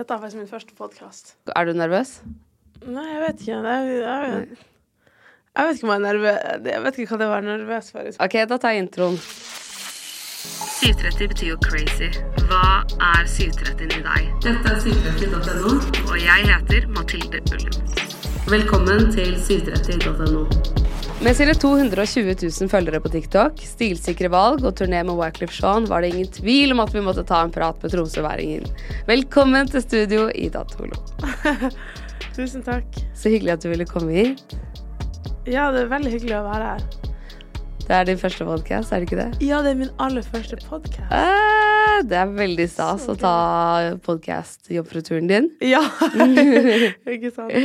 dette er faktisk min første podkast. Er du nervøs? Nei, jeg vet ikke. Jeg, jeg, jeg vet ikke om jeg er nervøs Jeg vet ikke hva det var nervøs for. OK, da tar jeg introen. 730 betyr jo crazy. Hva er 730 i deg? Dette er 730.no, og jeg heter Mathilde Ullum. Velkommen til 730.no. Med sine 220 000 følgere på TikTok, stilsikre valg og turné med Wyclef Jean var det ingen tvil om at vi måtte ta en prat med tromsøværingen. Velkommen til studio, Ida Tolo. Tusen takk. Så hyggelig at du ville komme hit. Ja, det er veldig hyggelig å være her. Det er din første podcast, er det ikke det? Ja, det er min aller første podkast. Eh, det er veldig stas å ta podcast-jobbfruturen din. Ja, ikke sant?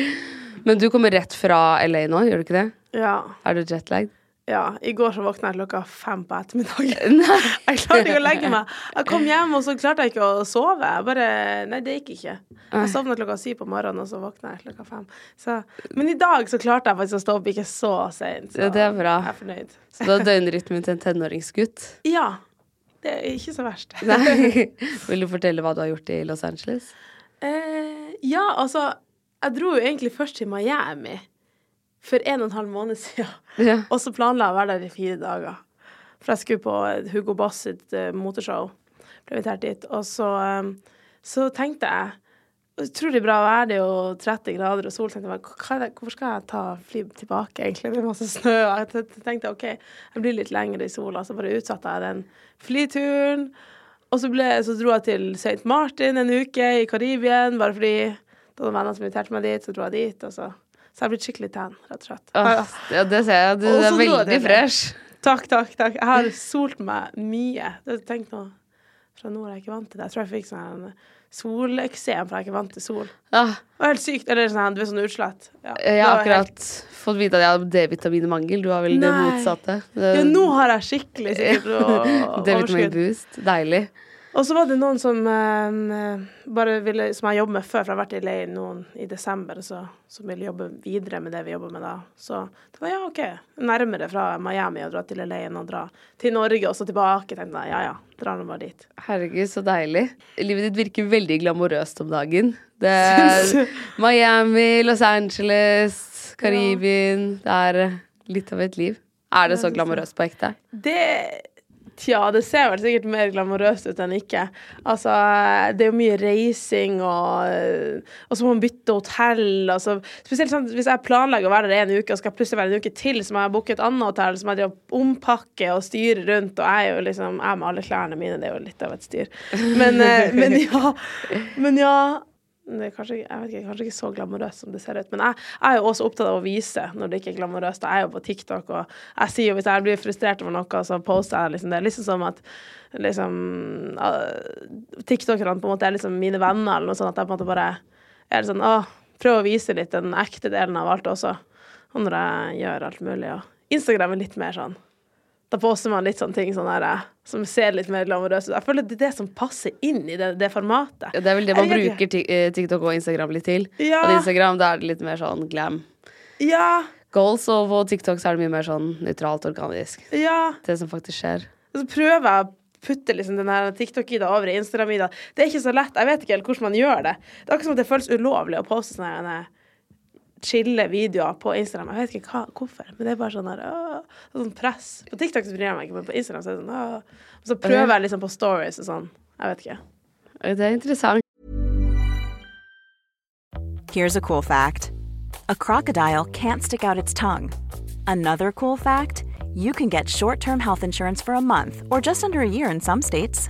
Men du kommer rett fra LA nå, gjør du ikke det? Ja. Er du jetlagd? ja. I går så våkna jeg klokka fem på ettermiddagen. Jeg klarte ikke å legge meg. Jeg kom hjem, og så klarte jeg ikke å sove. Jeg bare Nei, det gikk ikke. Jeg sovna klokka syv på morgenen, og så våkna jeg klokka fem. Så, men i dag så klarte jeg faktisk å stå opp ikke så seint. Så Ja, det er bra. jeg er fornøyd. Så du har døgnrytmen til en tenåringsgutt? Ja. Det er ikke så verst. Nei. Vil du fortelle hva du har gjort i Los Angeles? Eh, ja, altså Jeg dro jo egentlig først til Miami for en og en halv måned siden. Ja. Og så planla jeg å være der i fire dager. For jeg skulle på Hugo Boss sitt eh, motorshow. Ble invitert dit. Og så, eh, så tenkte jeg Utrolig bra vær, det er jo 30 grader og sol. tenkte jeg, er Hvorfor skal jeg ta fly tilbake, egentlig? Det er masse snø. Jeg tenkte OK, jeg blir litt lengre i sola. Så bare utsatte jeg den flyturen. Og så, ble, så dro jeg til St. Martin en uke i Karibien, bare fordi det var noen venner som inviterte meg dit. Så dro jeg dit, og så Så jeg har blitt skikkelig tan, rett og slett. Åh, ja, det ser jeg. Du er veldig fresh. Takk, takk, takk. Jeg har solt meg mye. Tenkt nå Fra nå er jeg ikke vant til det. Jeg tror jeg fikk sånn soleksem, for jeg er ikke vant til sol. Ja. Det var helt sykt. Eller sånn, du er sånn utslett. Ja, jeg har akkurat helt- fått vite at jeg har D-vitaminmangel. Du har vel det motsatte. Det... Ja, nå har jeg skikkelig sikkert. D-vitaminboost. Deilig. Og så var det noen som eh, bare ville Som jeg jobber med før, for jeg har vært i leir noen i desember, så, som ville jobbe videre med det vi jobber med da. Så det var ja, OK. Nærmere fra Miami og dra til LA enn å dra til Norge og så tilbake. Tenkte jeg ja ja, drar nå bare dit. Herregud, så deilig. Livet ditt virker veldig glamorøst om dagen. Det er Miami, Los Angeles, Karibien. Det er litt av et liv. Er det så glamorøst på ekte? Det Tja, det ser vel sikkert mer glamorøst ut enn ikke. Altså, det er jo mye reising, og, og så må man bytte hotell. Altså, spesielt sånn, hvis jeg planlegger å være der en uke, og skal plutselig være en uke til, så må jeg booke et annet hotell, som jeg driver ompakker ompakke og styre rundt, og jeg er jo liksom Jeg med alle klærne mine, det er jo litt av et styr. Men, eh, men ja. Men ja. Det er kanskje, jeg vet ikke, kanskje ikke så glamorøst som det ser ut. Men jeg, jeg er jo også opptatt av å vise når det ikke er glamorøst. Jeg er jo på TikTok, og jeg sier jo hvis jeg blir frustrert over noe, så poster jeg liksom det. Liksom som at liksom uh, TikTokerne på en måte er liksom mine venner, eller noe sånt. At jeg på en måte bare er sånn Å, prøv å vise litt den ekte delen av alt også. Og når jeg gjør alt mulig. Og Instagram er litt mer sånn da poster man litt sånne ting sånn her, eh, som ser litt mer glamorøse ut. Jeg føler det er det som passer inn i det, det formatet. Ja, Det er vel det man Jeg bruker eh, TikTok og Instagram litt til. Ja. Og Instagram da er det litt mer sånn glam. Ja, Goals, og på TikTok så er det mye mer sånn nøytralt organisk. ja. Det som faktisk skjer. Og så prøver jeg å putte liksom den her TikTok-ida over i Instagram-ida. Det er ikke så lett. Jeg vet ikke helt hvordan man gjør det. Det er akkurat som at det føles ulovlig å poste sånne her, chille videoer på Instagram. Jeg vet ikke hva, hvorfor, men det er bare sånn her åh, er sånn press. På TikTok så bryr jeg meg ikke, men på Instagram så er det sånn åh. Og så prøver jeg liksom på stories og sånn. Jeg vet ikke. Det er interessant. Here's a cool fact a crocodile can't stick out its tongue. Another cool fact you can get short term health insurance for a month or just under a year in some states.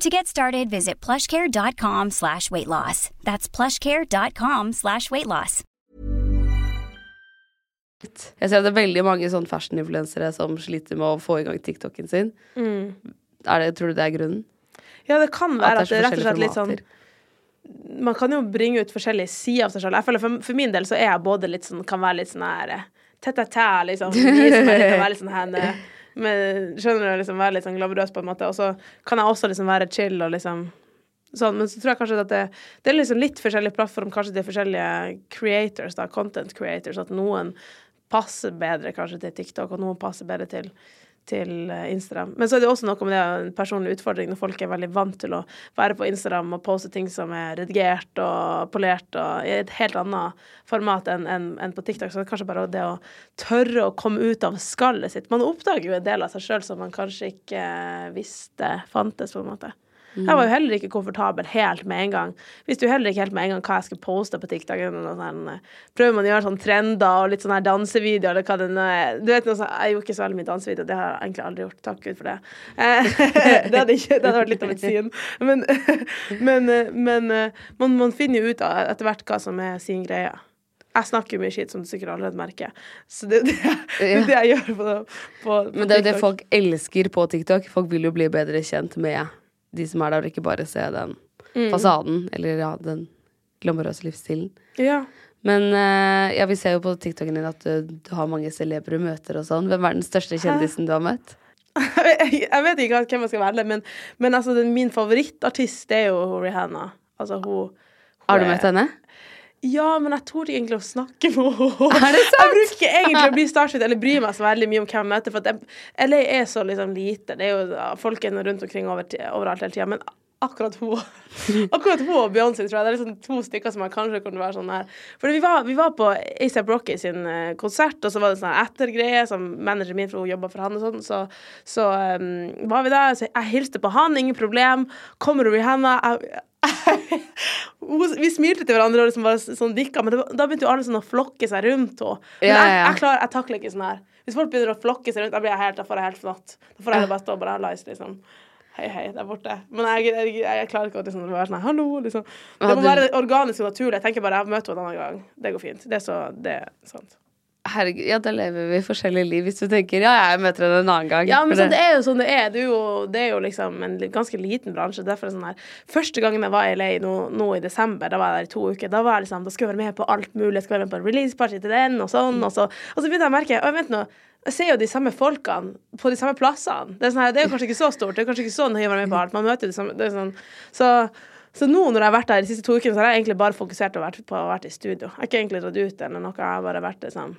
To get started, visit plushcare.com slash weight loss. That's plushcare.com slash weight loss. Jeg ser at det er veldig mange sånn fashion-influensere som sliter med å få i gang TikToken sin. Mm. Er det, tror du det er grunnen? Ja, det kan være At at det det er er rett og slett litt sånn Man kan jo bringe ut forskjellige sider av seg selv. Jeg føler for, for min del så er jeg både litt sånn Kan være litt sånn her tett-tett, liksom. Vise meg litt og være litt sånn henne. Men, skjønner du? Liksom være litt sånn glamorøs på en måte. Og så kan jeg også liksom være chill og liksom Sånn, men så tror jeg kanskje at det, det er liksom litt forskjellig plattform, kanskje til forskjellige creators, da, content creators, at noen passer bedre kanskje til TikTok, og noen passer bedre til, til eh, Instagram. Men så er det også noe med det en personlig utfordring når folk er veldig vant til å være på Instagram og poste ting som er redigert og polert og i et helt annet format enn en, en på TikTok. Så det er kanskje bare det å tørre å komme ut av skallet sitt. Man oppdager jo en del av seg sjøl som man kanskje ikke visste fantes, på en måte. Jeg var jo heller ikke komfortabel helt med en gang. Visste jo heller ikke helt med en gang hva jeg skulle poste på TikTok. sånn, eh, Prøver man å gjøre sånn trender og litt sånn her dansevideoer eller hva det nå er. Du vet sånn, Jeg gjorde ikke så veldig mye dansevideoer, det har jeg egentlig aldri gjort. Takk Gud for det. Eh, det, hadde ikke, det hadde vært litt av et syn. Men, men, eh, men man, man finner jo ut av etter hvert hva som er sin greie. Jeg snakker jo mye skitt, som du sikkert allerede merker. Så det det, det, er det jeg gjør på, på, på Men det er jo det folk elsker på TikTok. Folk vil jo bli bedre kjent med de som er der, og ikke bare se den Mm. fasaden, eller ja, den glamorøse livsstilen. Ja. Men uh, ja, vi ser jo på TikToken din at du, du har mange celebre møter og sånn. Hvem er den største kjendisen du har møtt? jeg vet ikke hvem jeg skal velge, men, men altså, den, min favorittartist er jo Rihanna. Altså, hun, hun Har du møtt henne? Ja, men jeg torde egentlig å snakke med henne. Er det sant? Jeg bruker ikke egentlig å bli starstruck eller bry meg så veldig mye om hvem jeg møter. For jeg, LA er så liksom lite. Det er jo folk er rundt omkring over, overalt hele tida. Men akkurat hun Akkurat hun og Beyoncé tror jeg det er liksom to stykker som jeg kanskje kunne være sånn her. For vi var, vi var på ASAP Rocky sin eh, konsert, og så var det sånn ettergreie som manageren min, for hun jobba for han og sånn, så, så um, var vi der. Så jeg hilste på han, ingen problem. Kommer Rihanna. Jeg, vi smilte til hverandre og liksom bare sånn dikka, men var- da begynte jo alle sånn å flokke seg rundt henne. Men jeg, jeg, klarer, jeg takler ikke sånn her. Hvis folk begynner å flokke seg rundt, da blir jeg helt, da får jeg helt fnatt. Da får jeg bare stå bare lice, liksom. Hei, hei, der borte. Men jeg, jeg, jeg klarer ikke å liksom, være sånn hallo, liksom. Det må være organisk og naturlig. Jeg tenker bare jeg møter henne en annen gang. Det går fint. Det er så, det er sant. Herregud, ja, da lever vi forskjellige liv. Hvis du tenker ja, jeg møter henne en annen gang. Ja, men sånn, det er jo sånn det er. Det er jo, det er jo liksom en ganske liten bransje. Derfor er det sånn her Første gangen jeg var i LA nå, nå i desember, da var jeg der i to uker, da var jeg liksom Da skulle jeg være med på alt mulig. Jeg skulle være med på release-party til den, og sånn, og så Og så begynte jeg å merke Å, vent nå. Jeg ser jo de samme folkene på de samme plassene. Det er, sånn her, det er jo kanskje ikke så stort. Det er kanskje ikke så nøye å være med på alt. Man møter jo de samme det er sånn, Så så nå når jeg har vært der de siste to ukene, så har jeg egentlig bare fokusert på å vært, på å ha i studio. Jeg har ikke egentlig dratt ut eller noe. Jeg har bare vært liksom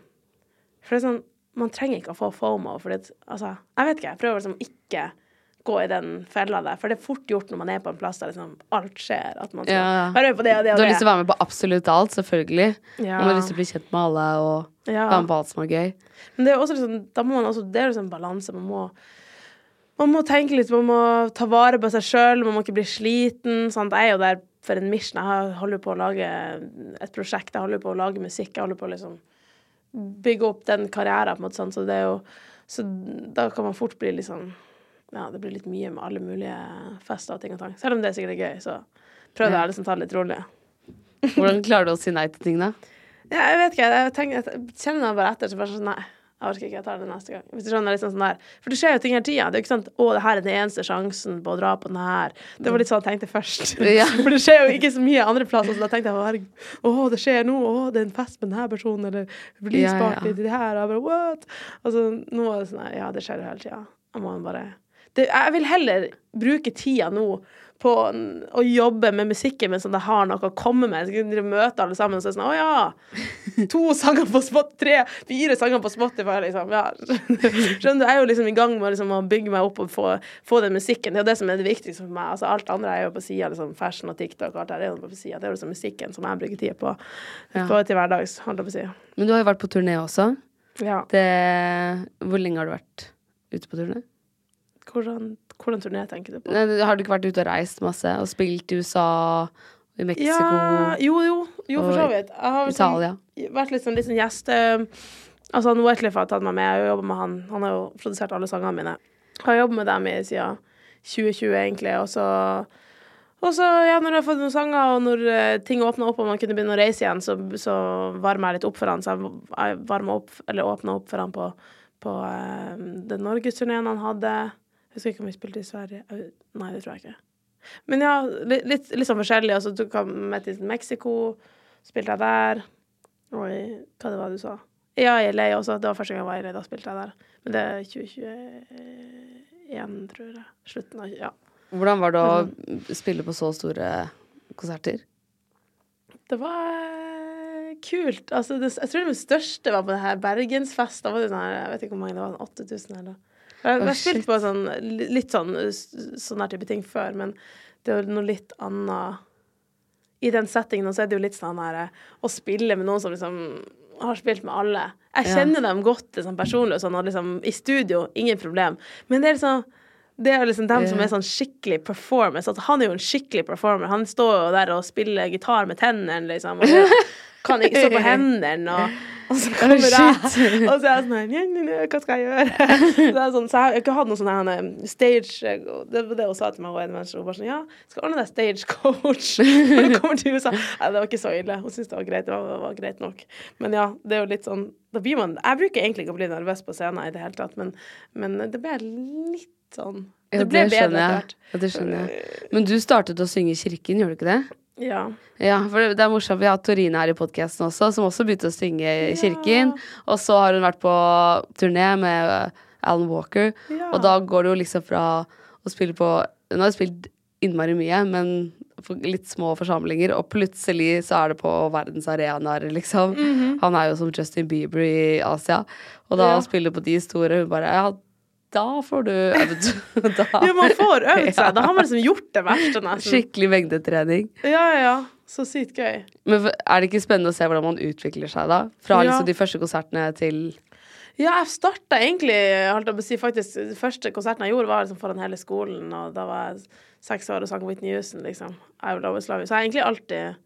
For det er sånn, man trenger ikke å få FOMO. For det, altså, jeg vet ikke, jeg prøver liksom ikke gå i den fella der. For det er fort gjort når man er på en plass der liksom alt skjer. At man skal Ja. på det og det Du har lyst til å være med på absolutt alt, selvfølgelig. Ja. Man har lyst til å bli kjent med alle og Ja. være med på alt som er gøy. Men det er også liksom, da må man også, det er liksom en balanse. Man må, man må tenke litt, man må ta vare på seg sjøl, man må ikke bli sliten. Sant? Jeg er jo der for en mission. Jeg holder på å lage et prosjekt, jeg holder på å lage musikk. Jeg holder på å liksom bygge opp den karrieren, på en måte, sånn. så det er jo Så da kan man fort bli litt sånn Ja, det blir litt mye med alle mulige fester og ting og tang. Selv om det er sikkert er gøy, så prøv å liksom ta det litt rolig. Hvordan klarer du å si nei til ting, da? Ja, jeg vet ikke. Jeg, tenker, jeg kjenner bare etter, så bare sånn Nei, jeg orker ikke. Jeg tar det neste gang. Hvis du skjønner, liksom sånn der. For det skjer jo ting hele tida. Det er jo ikke sånn Å, det her er den eneste sjansen på å dra på den her. Det var litt sånn jeg tenkte først. Ja. For det skjer jo ikke så mye andre plasser, så da tenkte jeg å, det skjer nå. Å, det er en fest med denne personen, eller release Ja, ja. til det her. Og jeg bare what? Altså, nå er det sånn her, Ja, det skjer jo hele tida. Jeg må bare det, Jeg vil heller bruke tida nå på å jobbe med musikken at jeg har noe å komme med. Jeg skal møte alle sammen og si sånn Å ja! To sanger på Spot, tre, fire sanger på Spotify, liksom. Ja. Skjønner du? Jeg er jo liksom i gang med liksom, å bygge meg opp og få, få den musikken. Det er jo det som er det viktigste for meg. Altså, alt andre er jo på sida, liksom fashion og TikTok og alt det der er jo på sida. Det er jo liksom musikken som jeg bruker tid på, Ja. på til hverdags, holdt jeg på å si. Men du har jo vært på turné også. Ja. Det, hvor lenge har du vært ute på turné? Hvordan, hvordan turné tenker du på? Nei, Har du ikke vært ute og reist masse og spilt i USA, i Mexico, Ja, jo, jo, jo, for så vidt. Jeg har Italia. Sånn, vært litt sånn, litt sånn gjest. Altså, han Wetliff har tatt meg med. Jeg har jo jobbet med han. Han har jo produsert alle sangene mine. Jeg har jobbet med dem i siden 2020, egentlig, og så og så, ja, når jeg har fått noen sanger, og når eh, ting åpna opp og man kunne begynne å reise igjen, så, så varma jeg litt opp for han. Så jeg, jeg varma opp, eller åpna opp for han på, på uh, den norgesturneen han hadde. Husker ikke om vi spilte i Sverige. Nei, det tror jeg ikke. Men ja, litt, litt, sånn forskjellig. Altså, du han med til Mexico, spilte jeg der. Og i Hva det var du sa? Ja, i LA også. Det var første gang jeg var i LA. Da spilte jeg der. Men det er 2021, tror jeg. Slutten av Ja. Hvordan var det å spille på så store konserter? Det var kult. Altså, det, jeg tror det største var på det her Bergensfest. Da var det sånn jeg vet ikke hvor mange det var, sånn 8000 eller Jeg har oh, spilt på sånn, litt sånn sånn her type ting før, men det er jo noe litt annet I den settingen så er det jo litt sånn her eh, å spille med noen som liksom har spilt med alle. Jeg Ja. kjenner dem godt liksom, personlig, og sånn, og liksom, i studio, ingen problem. Men det er liksom det er liksom dem som er sånn skikkelig performance. Altså, han er jo en skikkelig performer. Han står jo der og spiller gitar med tennene, liksom. Og det- kan ikke stå på hendene, og, og så kommer jeg, og så er jeg sånn her, «Nja, nja, nja, Hva skal jeg gjøre? Så, er sånn, så jeg har ikke hatt noe sånn eh, stage Det var det hun sa til meg, hun ene. Hun bare sånn Ja, skal ordne deg stage coach når du kommer til USA. Nei, det var ikke så ille. Hun syntes det var greit. Det var, det var greit nok. Men ja, det er jo litt sånn da blir man, Jeg bruker egentlig ikke å bli nervøs på scenen i det hele tatt, men, men det ble litt sånn Ja, Det ble bedre etter hvert. Ja, det skjønner jeg. Men du startet å synge i kirken, gjorde du ikke det? Ja. Ja, for det det er morsomt. Vi har Torine her i podkasten også, som også begynte å synge i kirken. Og så har hun vært på turné med uh, Alan Walker, Ja. og da går det jo liksom fra å spille på Hun har spilt innmari mye, men litt små forsamlinger, og plutselig så er det på verdensarenaer, liksom. Han er jo som Justin Bieber i Asia, og da. Ja. spiller på de store Hun bare Ja, da får du øvd. Jo, man får øvd seg. Da har man liksom gjort det verste, nesten. Skikkelig mengdetrening. Ja, ja, ja. Så sykt gøy. Men er det ikke spennende å se hvordan man utvikler seg da? Fra Ja. liksom de første konsertene til Ja, jeg starta egentlig holdt jeg på å si, faktisk, Den første konserten jeg gjorde, var liksom foran hele skolen, og da var jeg seks år og sang Whitney Houston, liksom. I Will Always Love You. Så jeg har egentlig alltid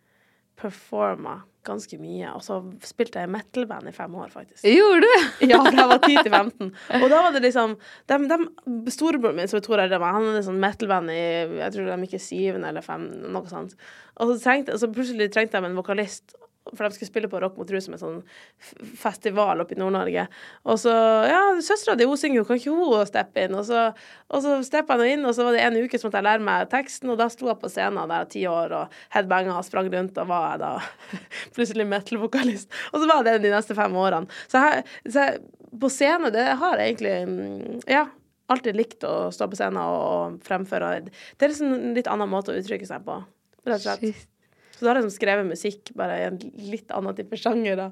performa ganske mye. Og så spilte jeg i metal-band i fem år, faktisk. Gjorde du? Ja, fra jeg var 10 til 15. Og da var det liksom de, de, Storebroren min, som er tror år det, han hadde sånn metal-band i Jeg tror de gikk i syvende eller fem, noe sånt. Og så, trengte, så plutselig trengte de en vokalist. For de skulle spille på Rock mot Rus som en sånn festival oppe i Nord-Norge. Og så Ja, søstera di, synger jo, kan ikke hun steppe inn? Og så, og så steppa jeg nå inn, og så var det en uke som måtte jeg lære meg teksten, og da sto jeg på scenen der ti år og headbanga og sprang rundt, og var jeg da plutselig metal-vokalist. Og så var det de neste fem årene. Så her, så her, på scene, det har jeg egentlig mm, Ja. Alltid likt å stå på scenen og fremføre. Det er liksom en litt annen måte å uttrykke seg på. Rett og slett. Så da har jeg liksom skrevet musikk bare i en litt annen type sjanger. Da.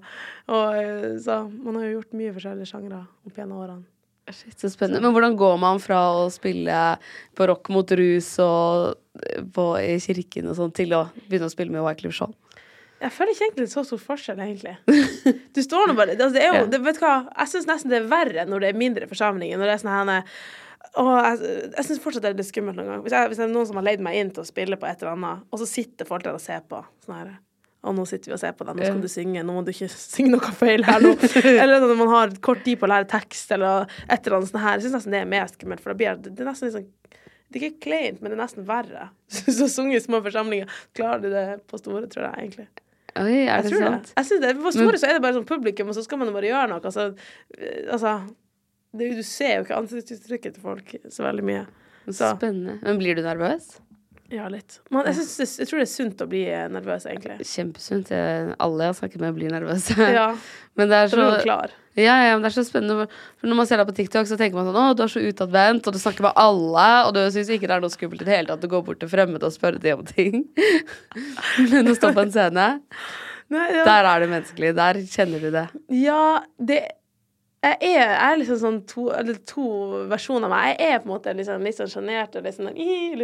Og, eh, så man har jo gjort mye forskjellige sjangre opp gjennom årene. Shit, så spennende. Men hvordan går man fra å spille på rock mot rus og eh, på, i kirken og sånn, til å begynne å spille med Wyclef Jean? Jeg føler ikke egentlig så stor forskjell, egentlig. Du står nå bare altså, det er jo, det, Vet du hva, jeg syns nesten det er verre når det er mindre forsamlinger. Når det er sånn her og jeg, jeg syns fortsatt det er litt skummelt noen gang. Hvis, jeg, hvis det er noen som har leid meg inn til å spille på et eller annet, og så sitter folk der og ser på. Sånn her og nå sitter vi og ser på deg, nå skal du synge, nå må du ikke synge noe feil her nå. Eller når man har kort tid på å lære tekst, eller et eller annet sånt her. Jeg syns nesten det er mer skummelt, for da blir det, det er nesten litt sånn Det er ikke kleint, men det er nesten verre. Så sunge i små forsamlinger, klarer du det på store, tror jeg egentlig. Oi, er det sant? det. Jeg synes det. På store så er det bare sånn publikum, og så skal man bare gjøre noe. Altså, altså det, er Du ser jo ikke ansiktsuttrykket til folk så veldig mye. Så Spennende. Men blir du nervøs? ja, litt. Men jeg, synes, jeg tror det er sunt å bli eh, nervøs, egentlig. Kjempesunt. Jeg- Alle jeg har snakket med, blir nervøse. Ja, Men det er så man klar. Ja, ja, men det er så spennende. For når man ser deg på TikTok, så tenker man sånn Å, du er så utadvendt, og du snakker med alle, og du syns ikke det er noe skummelt i det hele tatt å gå bort til fremmede og spørre dem om ting. men å stå på en scene, Nei, ja. der er det menneskelig. Der kjenner du det. Ja, det jeg er, jeg er liksom sånn to, eller to versjoner av meg. Jeg er på en måte liksom, litt sånn sjenert og litt sånn,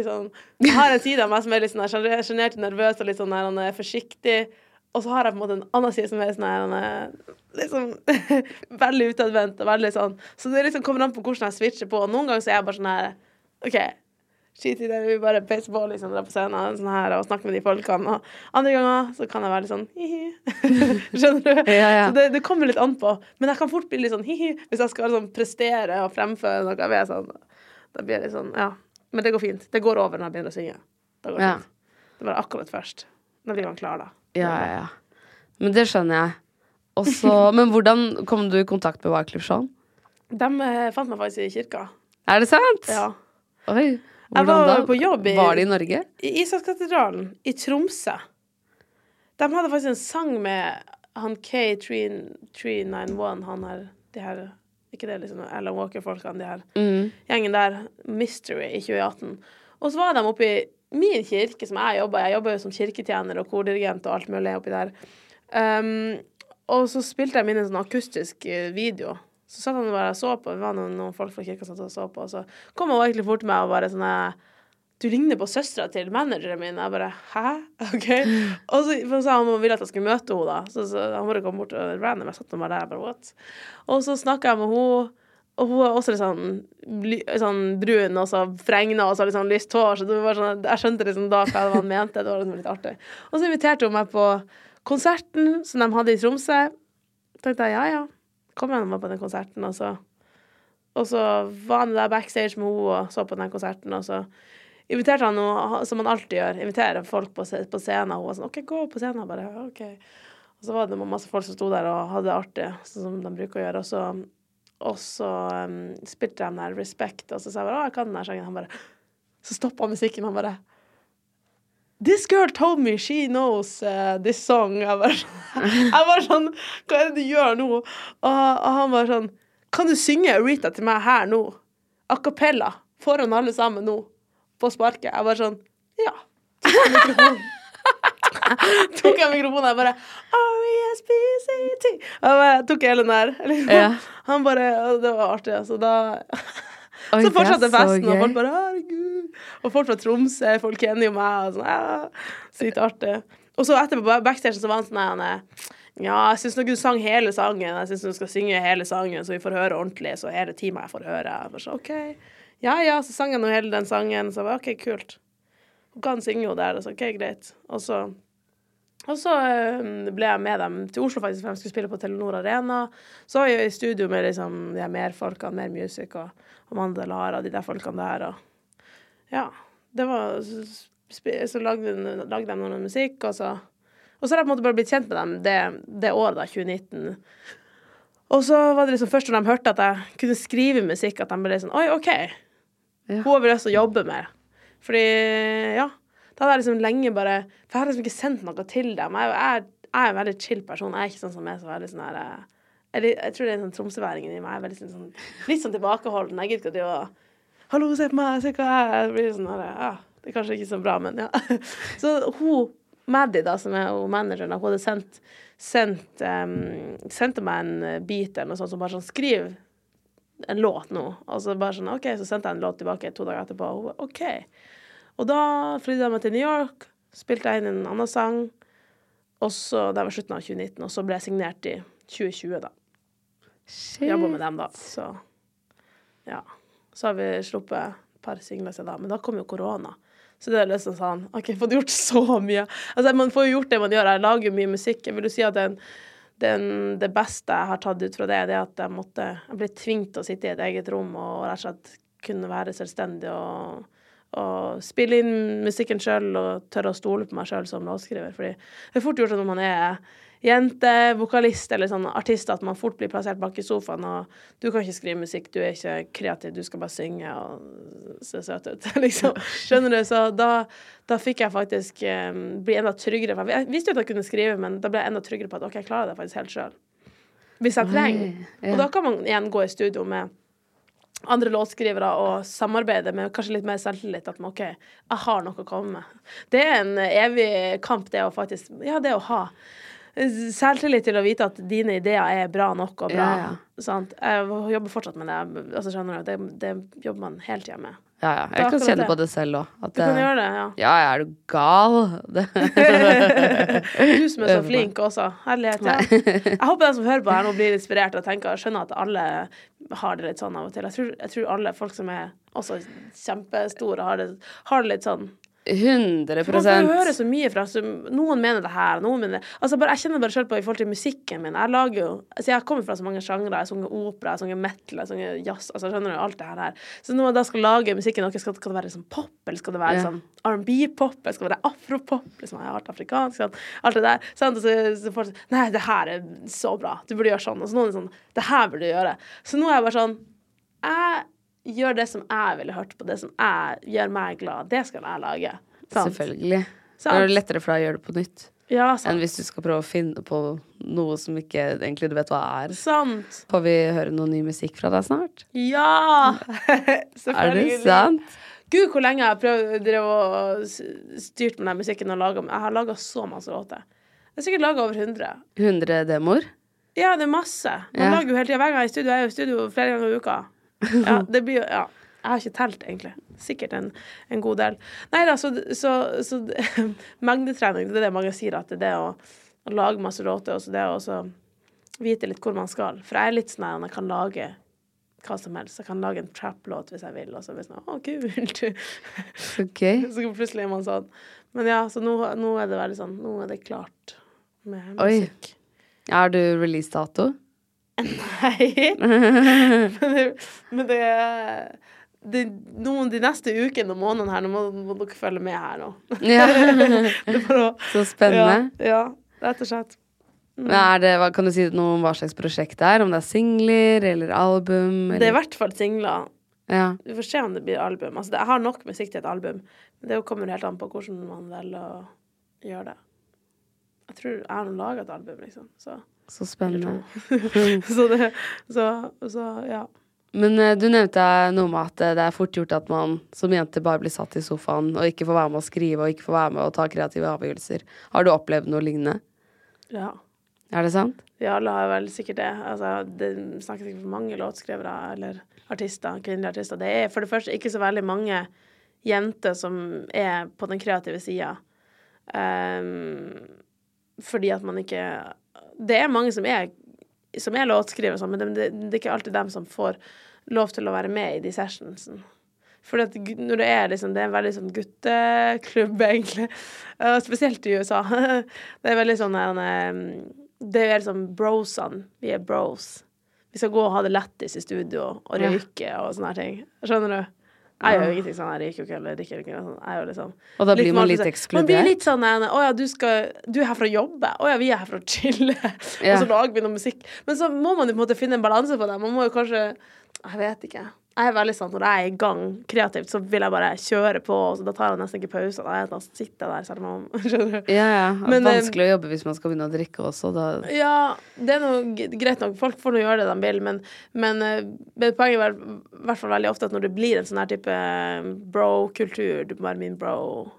sånn Jeg har en side av meg som er litt sånn sjenert og nervøs og litt sånn der, er forsiktig. Og så har jeg på en måte en annen side som er sånn her, er liksom veldig utadvendt og veldig sånn Så det liksom kommer an på hvordan jeg switcher på. Og noen ganger så er jeg bare sånn her OK, skit i det, vi bare peiser på, liksom, på scenen sånn her, og snakke med de folkene. Og andre ganger så kan jeg være litt sånn hi-hi. Skjønner du? Ja, ja. Så det, det kommer litt an på. Men jeg kan fort bli litt sånn hi-hi hvis jeg skal sånn prestere og fremføre noe. Jeg vet, sånn, da blir jeg litt sånn, ja. Men det går fint. Det går over når jeg begynner å synge. Da går det Ja. Det bare akkurat først. Da blir man klar, da. Ja, ja, ja. Men det skjønner jeg. Også, men hvordan kom du i kontakt med Wyclef Jean? De eh, fant meg faktisk i kirka. Er det sant? Ja. Oi. Jeg Hvordan var da? på jobb i Var det i Norge? I Isakskatedralen i Tromsø. De hadde faktisk en sang med han K391, han her De her Ikke det liksom Alan Walker-folkene, de her Mm. gjengen der. Mystery i 2018. Og så var de oppe i min kirke, som jeg jobba Jeg jobber jo som kirketjener og kordirigent og alt mulig oppi der. Um, og så spilte jeg inn en sånn akustisk eh, video. Så satt han bare og så på. Det var noen, noen folk fra kirka som satt og så på. Og så kom han egentlig fort meg og bare sånn Du ligner på søstera til manageren min. Jeg bare Hæ? OK? Og så sa han ville at jeg skulle møte henne, da. Så, så han bare kom bort og random. Jeg satt nå bare der. Bare what? Og så snakka jeg med henne. Og hun er også litt sånn, sånn brun og så fregna og så litt sånn lyst hår. Så det var sånn, jeg skjønte liksom da hva han mente. Det var liksom litt artig. Og så inviterte hun meg på konserten som de hadde i Tromsø. tenkte jeg ja, ja. Kom og var på den konserten. Og så, og så var han der backstage med henne og så på den konserten. Og så inviterte han henne, som han alltid gjør, inviterer folk på, på scenen. Og hun var sånn OK, gå på scenen. Bare, OK. Og så var det masse folk som sto der og hadde det artig, sånn som de bruker å gjøre. Og så, og så um, spilte de der Respect, og så sa jeg bare å, jeg kan den der sangen. Han bare Så stoppa musikken, han bare This girl told me she knows uh, this song. Jeg bare, jeg var sånn Hva er det du gjør nå? Og, og han bare sånn Kan du synge Aretha til meg her nå? A cappella. Foran alle sammen nå. På sparket. Jeg bare sånn Ja. Tok jeg mikrofonen. jeg bare R-E-S-P-C-T. Jeg tok hele den der. Liksom. Ja. Han bare Det var artig, altså. Da Oi, så fortsatte festen, og folk bare 'herregud'. Og folk fra Tromsø, folk kjenner jo meg. Og sånn, ja, Sykt artig. Og så etterpå på backstage så var han sånn han er, Ja, jeg syns nok du sang hele sangen. Jeg syns du skal synge hele sangen, så vi får høre ordentlig. Så hele timen jeg får høre. Jeg så, OK. Ja ja, så sang jeg nå hele den sangen. Så jeg bare, OK, kult. Og kan synge jo der. Og så OK, greit. Og så og så ble jeg med dem til Oslo faktisk, for de skulle spille på Telenor Arena. Så var jeg i studio med liksom, de her folkene, Mer Music og Amanda Lara de der folkene der. Og ja, det var Så, lagde, lagde de noe musikk, og så Og så har jeg på en måte bare blitt kjent med dem det, det året, da, 2019. Og så var det liksom først når de hørte at jeg kunne skrive musikk, at de ble sånn Oi, OK. Ja. Hun har vi lyst til å jobbe med. Fordi, ja. Da hadde jeg liksom lenge bare For jeg har liksom ikke sendt noe til dem. Jeg, jeg, jeg er en veldig chill person. Jeg er ikke sånn som er så veldig sånn her eh, eller, Jeg tror det er sånn tromsøværingen i meg. Er sånn, litt sånn tilbakeholden. Jeg gidder ikke å Hallo, se på meg, se hva jeg er. Blir sånn ja, Det er kanskje ikke så bra, men ja. Så hun Maddy, da, som er hun manageren, hun hadde sendt, sendt um, sendte meg en bit eller noe sånt som bare sånn Skriv en låt nå. Og så bare sånn, OK, så sendte jeg en låt tilbake to dager etterpå. Og hun OK. Og da flydde jeg meg til New York, spilte jeg inn en annen sang. Og så, Det var slutten av 2019, og så ble jeg signert i 2020, da. Shit. Jobba med dem da. Så ja. Så har vi sluppet et par singler siden da. Men da kom jo korona. Så det er liksom sånn OK, fått gjort så mye. Altså, man får jo gjort det man gjør. Jeg lager mye musikk. Jeg vil jo si at den, den, det beste jeg har tatt ut fra det, det er at jeg måtte Jeg ble tvunget til å sitte i et eget rom og rett og slett kunne være selvstendig og, og spille inn musikken sjøl og tørre å stole på meg sjøl som låtskriver. Fordi det er fort gjort at når man er jente, vokalist eller sånn artist, at man fort blir plassert bak i sofaen, og du kan ikke skrive musikk, du er ikke kreativ, du skal bare synge og se søt ut, liksom. Skjønner du? Så da, da fikk jeg faktisk um, bli enda tryggere. Jeg visste jo at jeg kunne skrive, men da ble jeg enda tryggere på at OK, jeg klarer det faktisk helt sjøl. hvis jeg trenger. ja. Og da kan man igjen gå i studio med andre låtskrivere og samarbeide med kanskje litt mer selvtillit. At man, OK, jeg har noe å komme med. Det er en evig kamp, det å faktisk Ja, det å ha selvtillit til å vite at dine ideer er bra nok og bra. Ja, Sant? Jeg jobber fortsatt med det. Altså, skjønner du? Det, det jobber man hele tida med. Ja, ja. Jeg kan kjenne det. på det selv òg. Du kan gjøre det, ja. Ja, er du gal? Du som er så flink også. Herlighet. Ja. Jeg håper de som hører på her nå, blir inspirert og tenker og skjønner at alle har det litt sånn av og til. Jeg tror, jeg tror alle folk som er også kjempestore, har det, har det litt sånn. 100 For Man får høre så mye fra så Noen mener det her, noen mener det altså bare, Jeg kjenner bare selv på i forhold til musikken min. Jeg lager jo altså Jeg kommer fra så mange sjangre. Jeg har opera, jeg har metal, jeg har jazz. Altså skjønner du, alt det her. Så når man da skal lage musikken deres, skal, skal det være sånn pop, eller skal det være yeah. sånn R&B-pop, eller skal det være afropop? Liksom, jeg har vært afrikansk, sånn, alt det der. Og så, så folk sier Nei, det her er så bra. Du burde gjøre sånn. Og så noen er sånn Det her burde du gjøre. Så nå er jeg bare sånn Jeg gjør det som jeg ville hørt på, det som jeg gjør meg glad. Det skal jeg lage. Sant? Selvfølgelig. Sant? Det er lettere for deg å gjøre det på nytt Ja, enn hvis du skal prøve å finne på noe som ikke egentlig du vet hva er. Sant. Får vi høre noe ny musikk fra deg snart? Ja! Er det sant? Gud, hvor lenge jeg har prøvd å styrt med den musikken og laget Jeg har laga så masse låter. Jeg har sikkert laga over 100. 100 demoer? Ja, det er masse. Man Ja. lager jo hele tida. Hver gang jeg er i studio, jeg er jo i studio flere ganger i uka. Ja, det blir jo Ja. Jeg har ikke telt, egentlig. Sikkert en, en god del. Nei da, så, så, så mengdetrening, det er det mange sier, at det er det å, å lage masse låter, og så det å også vite litt hvor man skal. For jeg er litt sånn at jeg kan lage hva som helst. Jeg kan lage en trap-låt hvis jeg vil, og så hvis sånn å, kult. Okay. Så plutselig er man sånn. Men ja, så nå, nå er det veldig sånn Nå er det klart med Oi. Er du releasedato? Nei. men det, men det, det noen, De neste ukene og månedene her, nå må, må dere følge med her nå. Ja. Å- Så spennende. Ja, ja, rett og slett. Er det, hva, kan du si noe om hva slags prosjekt det er? Om det er singler eller album? Det er i hvert fall singler. Ja. Vi får se om det blir album. Altså, det, jeg har nok musikk til et album, men det kommer helt an på hvordan man velger å gjøre det. Jeg tror jeg har laga et album, liksom. Så, Så spennende. så det Så, så ja. Men eh, du nevnte noe med at eh, det er fort gjort at man som jente bare blir satt i sofaen og ikke får være med å skrive og ikke får være med å ta kreative avgjørelser. Har du opplevd noe lignende? ja. Er det sant? Ja, la jeg vel sikkert det. Altså, det snakkes sikkert for mange låtskrivere eller artister, kvinnelige artister. Det er for det første ikke så veldig mange jenter som er på den kreative sida. fordi at man ikke Det er mange som er, som er låtskrivere, og sånn, men det, det, det er ikke alltid dem som får lov til å være med i de sessionsene. For at når det er liksom Det er en veldig sånn gutteklubb, egentlig. Uh, spesielt i USA. det er veldig sånn en, Det er liksom brosene. Vi er bros. Vi skal gå og ha det lættis i studio og røyke og sånne her ting. Skjønner du? Jeg gjør jo ingenting sånn. Jeg røyker jo ikke eller drikker ikke. Sånn. Jeg gjør liksom Og da blir man litt ekskludert? Man blir litt sånn Å ja, du, skal, du er her for å jobbe. Å ja, vi er her for å chille. Ja. Og så lager vi noe musikk. Men så må man jo på en måte finne en balanse på det. Man må jo kanskje Jeg vet ikke. Jeg er veldig sånn når jeg er i gang kreativt, så vil jeg bare kjøre på. Så da tar jeg nesten ikke pauser. Da, da sitter jeg der selv om Skjønner du? Ja, ja. Men, eh, Vanskelig å jobbe hvis man skal begynne å drikke også. Da. Ja, det er noe greit nok. Folk får nå gjøre det de vil, men, men, eh, men poenget er i hvert fall veldig ofte at når det blir en sånn her type eh, bro-kultur, du må være min bro,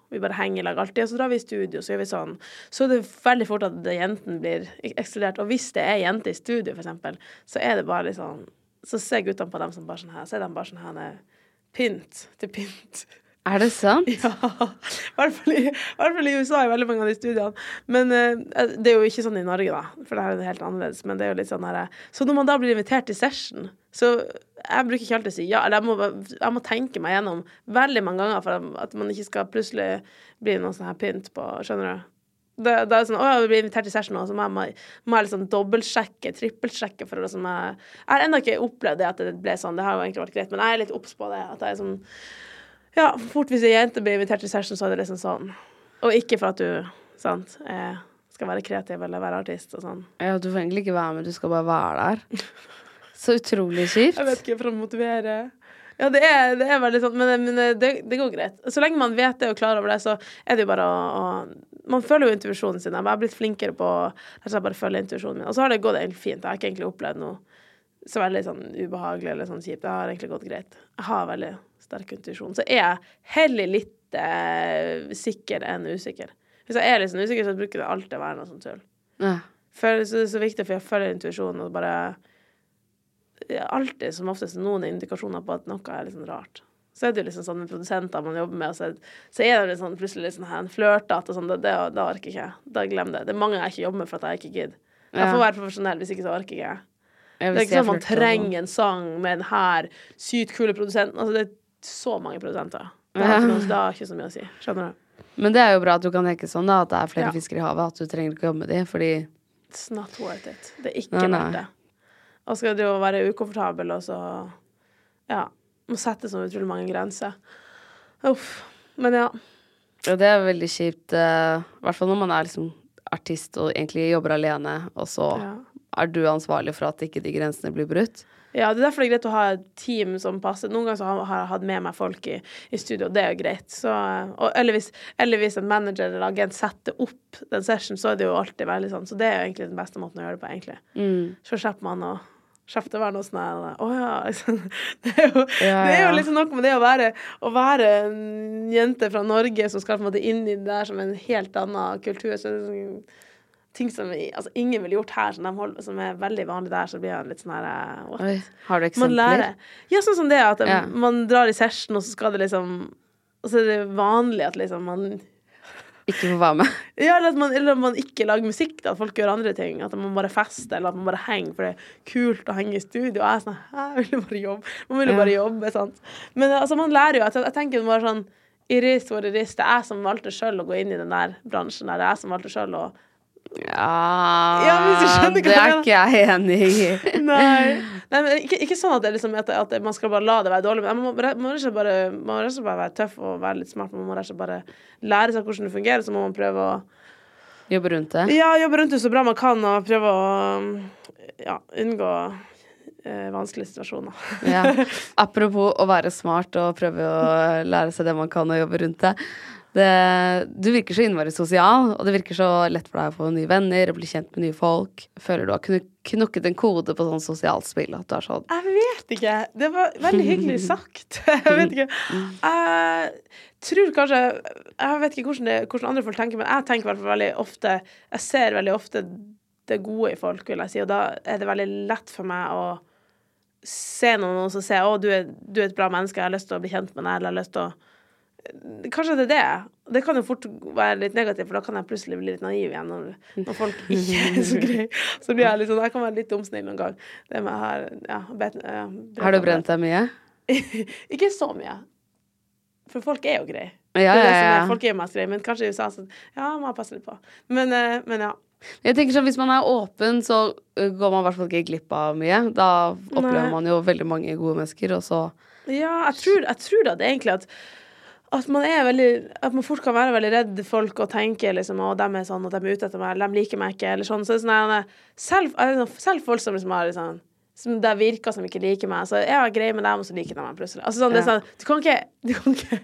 vi bare henger i lag alltid, og så drar vi i studio, så gjør vi sånn, så er det veldig fort at jentene jenten blir ekskludert. Og hvis det er jente i studio, for eksempel, så er det bare litt sånn Så ser guttene på dem som bare sånn her, så er de bare sånn her pynt til pynt. Er det sant? Ja. I hvert fall i, i USA i veldig mange av de studiene. Men uh, det er jo ikke sånn i Norge, da, for det her er helt annerledes. Men det er jo litt sånn her eh, Så når man da blir invitert til session, så jeg bruker ikke alltid å si ja, eller jeg må, jeg må tenke meg gjennom veldig mange ganger for at man ikke skal plutselig bli noe sånn her pynt på, skjønner du? Det, det er sånn, å, jeg blir invitert til session nå, så må jeg, må, jeg liksom dobbeltsjekke, trippelsjekke for liksom Jeg jeg har ennå ikke opplevd det at det ble sånn, det har jo egentlig vært greit, men jeg er litt obs på det. At jeg er sånn ja, fort hvis ei jente blir invitert til session, så er det liksom sånn. Og ikke for at du sant, eh, skal være kreativ eller være artist og sånn. Ja, du får egentlig ikke være med, du skal bare være der. Så utrolig kjipt. Jeg vet ikke, for å motivere Ja, det er, det er veldig sånn, men, men det, det går greit. Så lenge man vet det og klar over det, så er det jo bare å, å man føler jo intuisjonen sin. Jeg har blitt flinkere på å bare følge intuisjonen min. Og så har det gått egentlig fint. Jeg har ikke egentlig opplevd noe så veldig sånn ubehagelig eller sånn kjipt. Det har egentlig gått greit. Jeg har veldig sterk intuisjon. Så er jeg heller litt eh, sikker enn usikker. Hvis jeg er litt sånn usikker, så bruker det alltid å være noe sånt tull. Ja. For det er så viktig, for jeg følger intuisjonen og bare Alltid som oftest noen indikasjoner på at noe er litt sånn rart. Så er det jo liksom sånn med produsenter man jobber med, så, så er det sånn, plutselig litt sånn her, en flørtete og sånn. Det, det, det orker ikke jeg. Da glem det. Det er mange jeg ikke jobber med for at jeg ikke gidder. Jeg får være profesjonell, hvis ikke så orker ikke jeg. Det er ikke sånn at man trenger en sang med den her sykt kule produsenten. Altså, det er så mange produsenter. Det har ikke, noe, det har ikke så mye å si. Skjønner du? Men det er jo bra at du kan tenke sånn, da. At det er flere Ja. fisker i havet. At du trenger ikke jobbe med de, fordi It's not worth it. Det er ikke verdt det. Og skal du jo være ukomfortabel, og så Ja. Må sette så utrolig mange grenser. Uff. Men ja. Og det er veldig kjipt. eh, I hvert fall når man er liksom artist og egentlig jobber alene, og så ja. er du ansvarlig for at ikke de grensene blir brutt. Ja, det er derfor det er greit å ha et team som passer. Noen ganger så har har jeg hatt med meg folk i, i studio, og det er jo greit. Så, og, eller, hvis, eller hvis en manager eller agent setter opp den session, så er det jo alltid veldig sånn. Så det er jo egentlig den beste måten å gjøre det på, egentlig. Mm. Så slipper man å Å være noe sånn Å ja, liksom. Det er jo, Ja, det er jo liksom noe med det å være, å være en jente fra Norge som skal på en måte inn i det der som en helt annen kultur. Så det sånn, ting som altså, ingen ville gjort her, som, de holder, som er veldig vanlig der, så blir jeg litt sånn her eh, what? Oi, har du Man eksempler? Ja, sånn som det at Ja. man drar i session, og så skal det liksom Og så er det vanlig at liksom man Ikke får være med. Ja, eller at man, eller at man ikke lager musikk, da, at folk gjør andre ting. At man bare fester, eller at man bare henger, for det er kult å henge i studio. Og jeg er sånn Jeg vil jo bare jobbe. Man vil jo Ja. bare jobbe, sant. Men altså, man lærer jo. Jeg, jeg tenker bare sånn Iris hvor Iris. Det er jeg som valgte sjøl å gå inn i den der bransjen der. Det er jeg som valgte sjøl å Ja, Ja, Det er ikke jeg enig i. Nei. Nei ikke, ikke sånn at, det liksom, at, at man skal bare la det være dårlig, men man må, man må bare, man må bare være tøff og være litt smart. Man må ikke bare lære seg hvordan det fungerer, så må man prøve å Jobbe rundt det. Ja, jobbe rundt det så bra man kan, og prøve å ja, unngå eh, vanskelige situasjoner. Ja. Apropos å være smart og prøve å lære seg det man kan og jobbe rundt det. Det. Du virker så innmari sosial, og det virker så lett for deg å få nye venner og bli kjent med nye folk. Føler du har kunnet knukket en kode på sånn sosialt spill? At du er sånn Jeg vet ikke. Det var veldig hyggelig sagt. Jeg vet ikke. Jeg tror kanskje Jeg vet ikke hvordan, det, hvordan andre folk tenker, men jeg tenker i hvert fall veldig ofte Jeg ser veldig ofte det gode i folk, vil jeg si, og da er det veldig lett for meg å se noen som ser 'Å, du er, du er et bra menneske, jeg har lyst til å bli kjent med deg', eller jeg har lyst til å Kanskje det er det. Det kan jo fort være litt negativt, for da kan jeg plutselig bli litt naiv igjen når, når folk ikke er så greie. Så blir jeg litt sånn Jeg kan være litt dumsnill noen gang. Det med her ja, bet, uh, Har du brent deg mye? ikke så mye. For folk er jo greie. Ja, er ja, er, ja. folk er jo mest greie, men kanskje i USA så Ja, må jeg passe litt på. Men, uh, men ja. Jeg tenker sånn, Hvis man er åpen, så går man i hvert fall ikke glipp av mye. Da opplever Nei. man jo veldig mange gode mennesker, og så Ja, jeg tror, jeg tror da det egentlig at at man er veldig At man fort kan være veldig redd folk og tenke liksom Å, de er sånn, og de er ute etter meg, eller de liker meg ikke, eller sånn. Så det er sånn selv, jeg selv folk som liksom har liksom som det virker som ikke liker meg. Så jeg har greie med dem, og så liker de meg plutselig. Altså sånn, det er sånn, du kan ikke Du kan ikke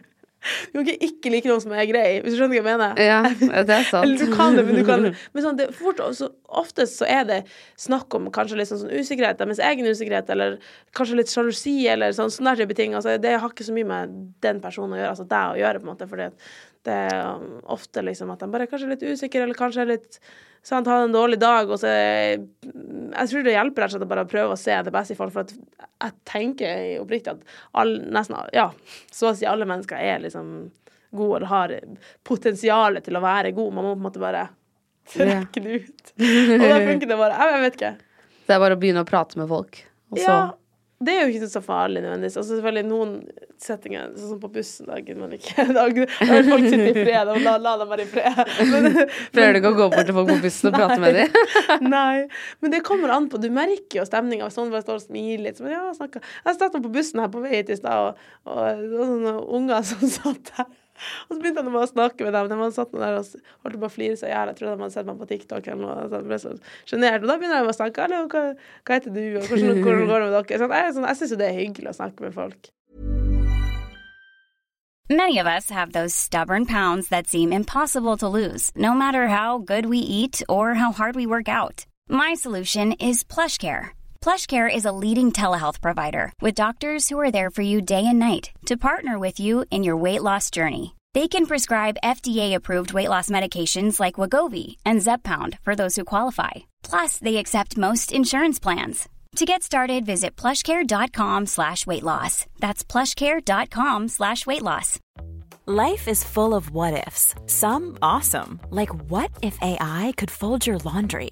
du kan ikke ikke like noen som er grei, hvis du skjønner hva jeg mener? Ja, det er sant. Eller du kan det, men du kan det. Men sånn, det, fort, så oftest så er det snakk om kanskje litt sånn, sånn usikkerhet, deres egen usikkerhet, eller kanskje litt sjalusi, eller sånn sånne type ting. Altså, det har ikke så mye med den personen å gjøre, altså deg å gjøre, på en måte, fordi at det er um, ofte liksom at de bare er kanskje litt usikre, eller kanskje er litt sant, har en dårlig dag, og så er, Jeg tror det hjelper rett og slett å bare prøve å se det beste i folk, for jeg tenker oppriktig at all, nesten ja, så å si alle mennesker er liksom gode, eller har potensial til å være god. Man må på en måte bare trekke det ut. Og da funker det bare. Jeg vet ikke. Det er bare å begynne å prate med folk. Og så Ja, det er jo ikke så farlig nødvendigvis. Altså selvfølgelig noen settinger, sånn som på bussen, da gidder man ikke. Da vil folk sitte i fred, og la, la dem være i fred. Prøver du ikke å gå bort til folk på bussen og prate med dem? Nei, men det kommer an på. Du merker jo stemninga. Hvis noen bare står og smiler litt. Men ja, snakker. Jeg satt på bussen her på vei hit i stad, og, og og, sånne unger som satt der. Og så begynte han bare å snakke med dem. De hadde satt der og holdt på å flire seg i hjel. Jeg tror de hadde sett meg på TikTok eller noe. Så jeg ble så sjenert. Og da begynner de å snakke. Hva, hva heter du? Og hvordan, hvordan går det med dere? Sånn, jeg, sånn, jeg syns jo det er hyggelig å snakke med folk. Many of us have those stubborn pounds that seem impossible to lose, no matter how good we eat or how hard we work out. My solution is PlushCare. PlushCare is a leading telehealth provider with doctors who are there for you day and night to partner with you in your weight loss journey. They can prescribe FDA-approved weight loss medications like Wagovi and Zepbound for those who qualify. Plus, they accept most insurance plans. To get started, visit plushcare.com slash weight loss. That's plushcare.com slash weight loss. Life is full of what ifs. Some awesome, like what if AI could fold your laundry?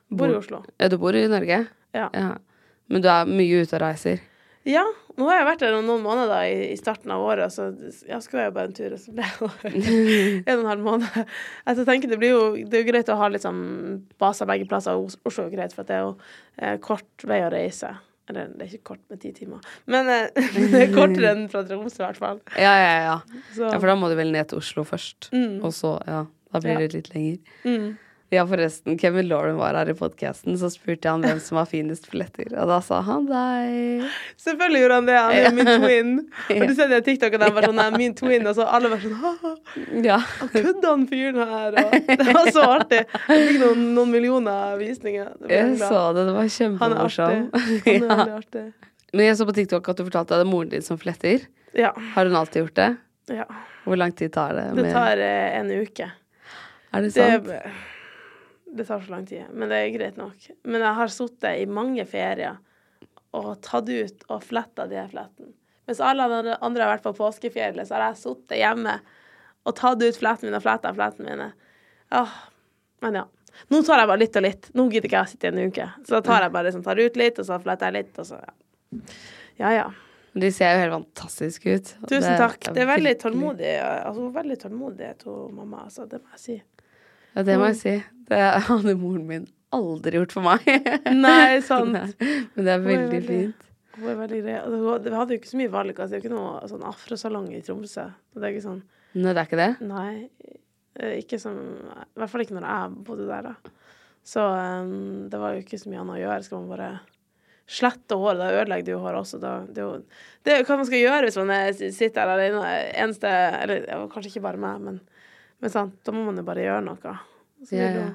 Bor i Oslo. Ja, du bor i Norge? Ja. Men du er mye ute og reiser? Ja, nå har jeg vært der noen måneder i, i starten av året, så jeg skulle jeg bare en tur, og så ble det en og en halv måned. Altså, jeg tenker det blir jo det er jo greit å ha liksom, sånn baser begge plasser. og Oslo er greit, for det er jo eh, kort vei å reise. Eller det er ikke kort med ti timer, men eh, det er kortere enn fra Tromsø, i hvert fall. Ja, ja, ja. Ja, for da må du vel ned til Oslo først. Mm. Og så, ja, da blir Ja. det litt lenger. mm. Ja, forresten, Kevin Lauren var her i podkasten, så spurte jeg han hvem som har finest fletter, Og da sa han deg. Selvfølgelig gjorde han det. Han er min twin. Og du ser de TikTokene der var sånn «Nei, min twin, og så alle var sånn ha Ja. Kødder han fyren her? Og det var så artig. Jeg fikk noen, noen millioner visninger. Jeg så det, det var Han er artig. Han er veldig artig. Men jeg så på TikTok at du fortalte at det er moren din som fletter. Ja. Har hun alltid gjort det? ja. Hvor lang tid tar det? Det tar eh, en uke. Er det Det, sant? det tar så lang tid, men det er greit nok. Men jeg har sittet i mange ferier og tatt ut og fletta de flettene. Mens alle andre har vært på påskefjellet, så har jeg sittet hjemme og tatt ut flettene mine og fletta flettene mine. Åh, men ja. Nå tar jeg bare litt og litt. Nå gidder ikke jeg å sitte i en uke. Så da tar jeg bare liksom, tar ut litt, og så fletter jeg litt, og så ja. Ja, ja. De ser jo helt fantastiske ut. Tusen takk. Det er veldig tålmodig. Altså, veldig tålmodig, to mamma, altså. Det må jeg si. Ja, det må jeg si. Det hadde moren min aldri gjort for meg. Nei, sant. Nei, Men det er veldig veldig- fint. Hun er veldig grei. Vi hadde jo ikke så mye valg. Altså, det er jo ikke noe sånn afrosalong i Tromsø. Det er ikke sånn Nei, det er ikke det? Nei. eh, Ikke som I hvert fall ikke når jeg bodde der, da. Så um, det var jo ikke så mye annet å gjøre. Skal man bare slette håret, da ødelegger du jo håret også. Da, det, er jo, det er jo hva man skal gjøre hvis man er, sitter der alene. Eneste Eller kanskje ikke bare meg, men, men sant, da må man jo bare gjøre noe. Så Ja, ja.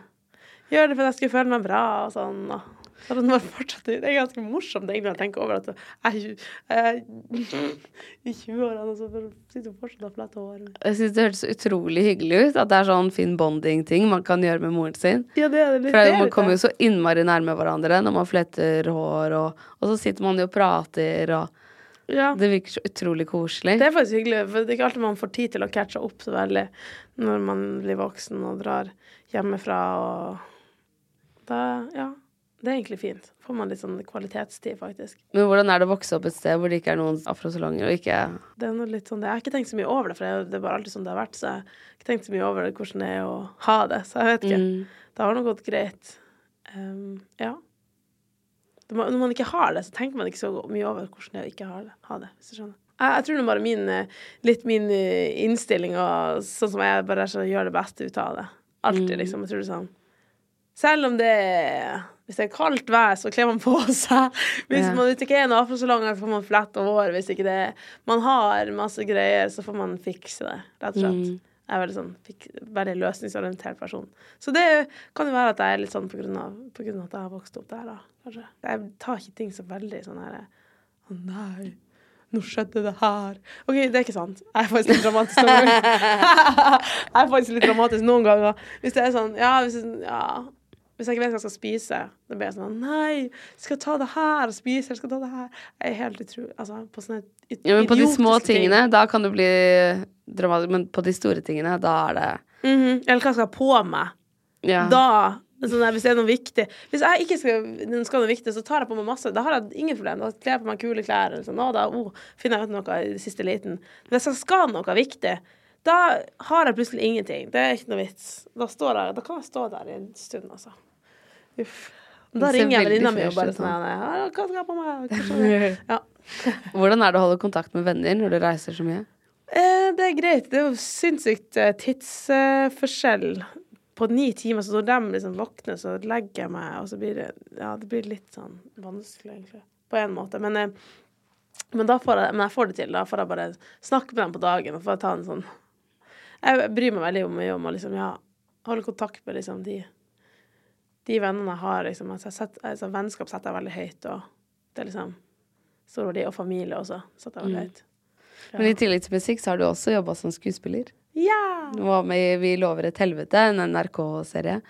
Gjør det for at jeg skulle føle meg bra og sånn. Og, så det, fortsatt, det er ganske morsomt egentlig å tenke over at jeg er i 20-årene og så sitter fortsatt og fletter hår. Jeg syns det hørtes utrolig hyggelig ut. At det er sånn fin bonding-ting man kan gjøre med moren sin. Ja, det er det. For man kommer jo så innmari nærme hverandre når man fletter hår, og, og så sitter man jo og prater, og ja. det virker så utrolig koselig. Det er faktisk hyggelig, for det er ikke alltid man får tid til å catche opp så veldig når man blir voksen og drar hjemmefra og da, Ja. Det er egentlig fint. Får man litt sånn kvalitetstid, faktisk. Men hvordan er det å vokse opp et sted hvor det ikke er noen afrosalonger, og ikke Det er noe litt sånn, Jeg har ikke tenkt så mye over det, for det er bare alltid sånn det har vært. Så jeg har ikke tenkt så mye over det, hvordan det er å ha det. Så jeg vet ikke. Mm. Det har nå gått greit. Um, ja. Må- Når man ikke har det, så tenker man ikke så mye over hvordan det er å ikke ha det. Ha det hvis du skjønner. Jeg, jeg tror det er bare min, eh, litt min eh, innstilling og sånn som jeg bare gjør det beste ut av det. Alltid, liksom. Jeg tror det er sånn Selv om det er Hvis det er kaldt vær, så kler man på seg. Hvis man hvis det ikke er noe afrosalong, så får man flette hår. Hvis ikke det Man har masse greier, så får man fikse det, rett og slett. Mm. Jeg er veldig sånn veldig løsningsorientert person. Så det kan jo være at jeg er litt sånn på grunn av, på grunn av at jeg har vokst opp der, da. Kanskje. Jeg tar ikke ting så veldig sånn her Å nei, Nå skjedde det her. OK, det er ikke sant. Jeg er faktisk litt dramatisk noen ganger. jeg er faktisk litt dramatisk noen ganger. Hvis det er sånn Ja, hvis, ja, hvis jeg ikke vet hva jeg skal spise, da blir jeg sånn Nei, skal jeg ta det her og spise, eller skal jeg ta det her? Jeg er helt utrolig Altså, på sånne idiotiske Ja, men på de små ting. tingene, da kan det bli dramatisk. Men på de store tingene, da er det Mhm. Eller hva skal jeg ha på meg? Ja. Da sånn der, Hvis det er noe viktig Hvis jeg ikke skal, skal noe viktig, så tar jeg på meg masse. Da har jeg ingen problem. Da kler jeg på meg kule klær. Eller sånn. Da oh, finner jeg ut noe i siste liten. Men hvis jeg skal noe viktig, da har jeg plutselig ingenting. Det er ikke noe vits. Da, står jeg, da kan jeg stå der i en stund, altså. Uff. Da ringer jeg venninna mi og bare sånn Hva skal jeg på meg? Ja. Hvordan er det å holde kontakt med venner når du reiser så mye? Eh, det er greit. Det er jo sinnssykt eh, tidsforskjell på ni timer. Så når de liksom våkner, så legger jeg meg, og så blir det Ja, det blir litt sånn vanskelig, egentlig. På en måte. Men, eh, men da får jeg, men jeg får det til. Da får jeg bare snakke med dem på dagen og får ta en sånn Jeg bryr meg veldig mye om å liksom, ja, holde kontakt med liksom de de vennene jeg har. Liksom, altså, jeg setter, altså, vennskap setter jeg veldig høyt, og det er liksom stor verdi. Og familie også setter jeg veldig høyt. Men i tillegg til musikk så har du også jobba som skuespiller. Ja! Du var med i Vi lover et helvete, en NRK-serie.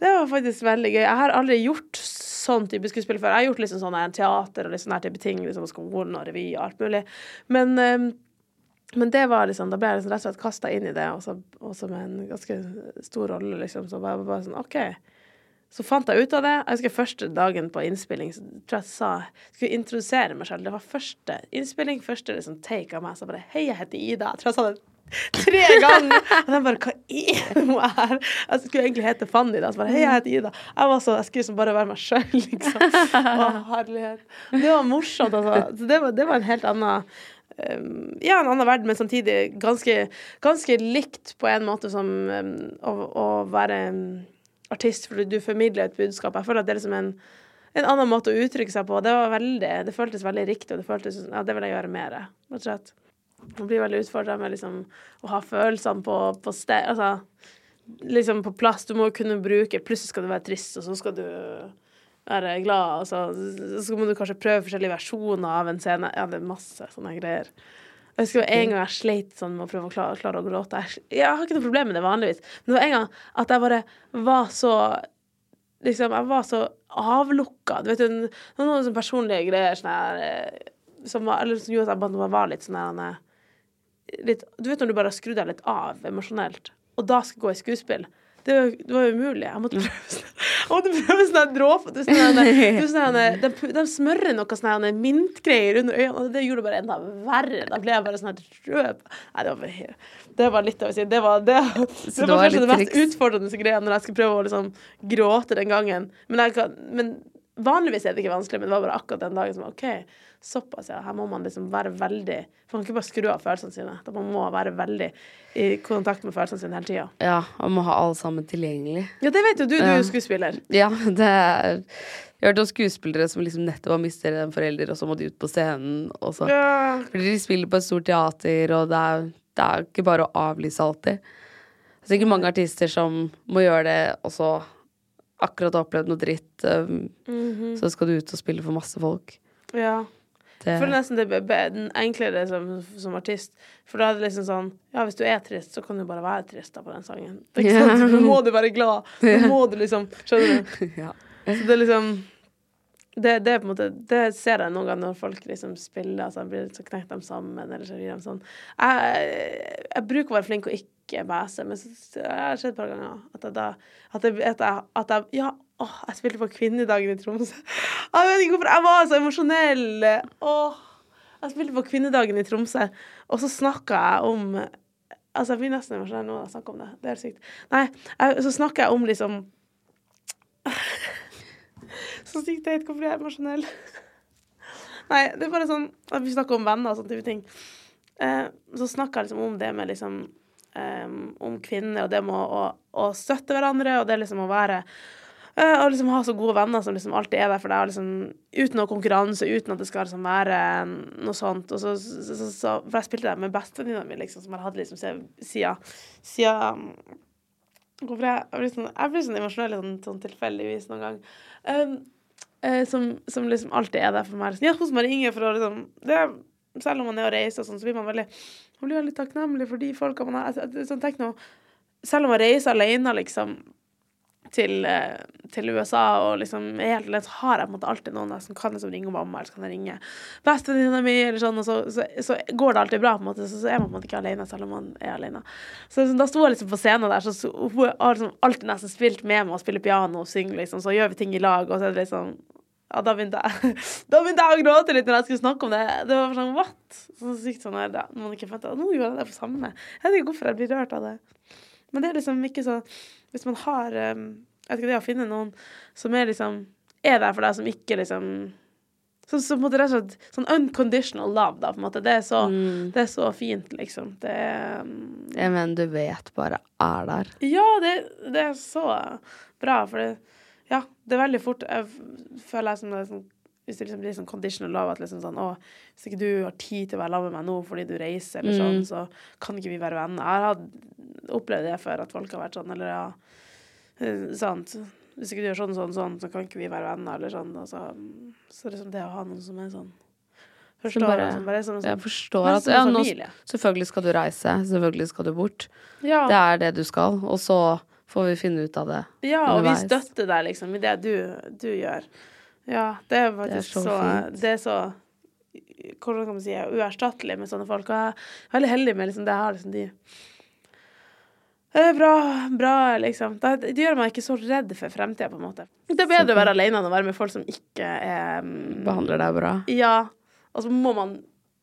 Det var faktisk veldig gøy. Jeg har aldri gjort sånn type skuespill før. Jeg har gjort liksom sånn teater og litt sånn her type ting, liksom skolen og revy og alt mulig. Men, eh, men det var liksom, da ble jeg liksom rett og slett kasta inn i det, også, også med en ganske stor rolle, liksom. Så bare, bare sånn OK. Så fant jeg ut av det. Jeg husker første dagen på innspilling, så tror jeg jeg sa jeg skulle introdusere meg selv. Det var første innspilling, første liksom take av meg. Så bare Hei, jeg heter Ida. Jeg tror jeg sa det tre ganger. Og de bare Hva er hun er? Jeg skulle egentlig hete Fanny. Da. Så bare Hei, jeg heter Ida. Jeg var så, jeg skulle liksom bare være meg sjøl, liksom. Å, herlighet. Det var morsomt, altså. Så det var, det var en helt annen um, ja, en annen verden, men samtidig ganske, ganske likt på en måte som um, å, å være um, artist, fordi du formidler et budskap. Jeg føler at det er liksom en, en annen måte å uttrykke seg på. Det var veldig, det føltes veldig riktig, og det føltes ja, det vil jeg gjøre mer. Rett og slett. Man blir veldig utfordra med liksom å ha følelsene på, på sted, altså liksom på plass. Du må kunne bruke Plutselig skal du være trist, og så skal du være glad, og så, må du kanskje prøve forskjellige versjoner av en scene. Ja, det er masse sånne greier. Jeg husker en gang jeg sleit sånn med å prøve å klare, klare å gråte. Jeg, jeg har ikke noe problem med det vanligvis, men det var en gang at jeg bare var så Liksom, jeg var så avlukka. Du vet, det noen sånne personlige greier sånne eh, som, var, som gjorde at jeg bare var litt sånn her litt, Du vet når du bare har skrudd deg litt av emosjonelt, og da skal gå i skuespill. Det var, det var umulig. Jeg måtte prøve sånn dråpe. Sånn de, smører noe sånn mintgreier under øynene, og det gjorde det bare enda verre. Da ble jeg bare sånn rød. Nei, det var, det var litt av å si. Det var, det, det det var kanskje det mest utfordrende greia når jeg skulle prøve å liksom gråte den gangen. Men, jeg kan, men vanligvis er det ikke vanskelig, men det var bare akkurat den dagen som OK, såpass, ja. Her må man liksom være veldig Man kan ikke bare skru av følelsene sine. Da Man må være veldig i kontakt med følelsene sine hele tida. Ja, og må ha alle sammen tilgjengelig. Ja, det vet jo du, du er jo skuespiller. Ja, det er Jeg har hørt om skuespillere som liksom nettopp har mistet en forelder, og så må de ut på scenen, og så Ja. Fordi de spiller på et stort teater, og det er, det er ikke bare å avlyse alltid. Det er sikkert mange artister som må gjøre det, og så akkurat har opplevd noe dritt, um, så skal du ut og spille for masse folk. ja. Det, Jeg føler nesten det er enklere som, som artist. For da er det liksom sånn Ja, hvis du er trist, så kan du bare være trist da på den sangen. Det er ikke sant? Nå må du være glad. Nå må du liksom Skjønner du? ja. Så det er liksom det, det er på en måte Det ser jeg noen ganger når folk liksom spiller, altså blir så knekker de sammen, eller så gjør de sånn. Jeg, jeg bruker å være flink og ikke bæse, men så, så jeg har sett et par ganger at jeg da At jeg, at jeg, at jeg Ja, åh, jeg spilte på Kvinnedagen i Tromsø. Jeg vet ikke hvorfor. Jeg var så emosjonell. Åh. Jeg spilte på Kvinnedagen i Tromsø, og så snakka jeg om Altså, jeg blir nesten emosjonell nå når jeg snakker om det. Det er helt sykt. Nei, jeg, så snakker jeg om liksom Så sykt teit. Hvorfor er jeg emosjonell? Nei, det er bare sånn at vi snakker om venner og sånne type ting. Eh, så snakker jeg liksom om det med liksom eh, Om kvinner og det med å, å, å støtte hverandre, og det liksom å være å og liksom ha så gode venner som liksom alltid er der for deg, liksom, uten noe konkurranse, uten at det skal liksom være noe sånt. Og så, så, så, så For jeg spilte det med bestevenninna mi, liksom, som jeg hadde liksom siden Siden Hvorfor jeg, jeg blir sånn, jeg blir sånn emosjonell sånn, sånn tilfeldigvis noen gang. Um, uh, som, som liksom alltid er der for meg. Liksom, ja, hos Marie Inge for å liksom det, selv om man er og reiser sånn, så blir man veldig, man blir veldig takknemlig for de folka man har. Altså, sånn, tenk nå, selv om man reiser alene, liksom, til, eh, til USA og liksom helt alene, så har jeg på en måte alltid noen som kan liksom ringe mamma, eller så kan jeg ringe bestevenninna mi, eller sånn, og så, så, så går det alltid bra, på en måte, så, så er man på en måte ikke alene selv om man er alene. Så liksom, da sto jeg liksom på scenen der, så hun har liksom alltid nesten spilt med meg og spiller piano og synger, liksom, så gjør vi ting i lag, og så er det liksom ja, da begynte jeg Da begynte jeg å gråte litt når jeg skulle snakke om det. Det var sånn, what? Så sykt sånn der, når man ikke forventer Nå gjorde jeg det på samme. Jeg vet ikke hvorfor jeg blir rørt av det. Men det er liksom ikke så Hvis man har um, Jeg vet ikke, det å finne noen som er liksom Er der for deg, som ikke liksom så, så på en måte rett og slett Sånn unconditional love, da, på en måte. Det er så, det er så fint, liksom. Det er um, Jeg mener, du vet bare er der. ja, det, det er så bra, for det, ja, det er veldig fort Jeg føler jeg som det er sånn hvis det liksom blir sånn conditional love, at liksom sånn Å, hvis ikke du har tid til å være sammen med meg nå fordi du reiser, eller sånn, så kan ikke vi være venner. Jeg har opplevd det før, at folk har vært sånn, eller ja eh, Sant. Hvis ikke du gjør sånn, sånn, sånn, så kan ikke vi være venner, eller sånn. Altså, så, liksom det å ha noen som er sånn Forstår bare- liksom, bare sånn, sånn, Jeg forstår at ja, nå. Selvfølgelig skal du reise, selvfølgelig skal du bort. Ja. Det er det du skal, og så får vi finne ut av det. Ja, og vi støtter deg liksom i det du, du gjør. Ja, det er faktisk så så. Det er så Hvordan kan man si uerstattelig med sånne folk. Og jeg er veldig heldig med liksom det jeg har, liksom de det er bra, bra, liksom. Det, det gjør meg ikke så redd for fremtida, på en måte. Det er bedre å være alene enn å være med folk som ikke er mm, Behandler deg bra. ja, og så må man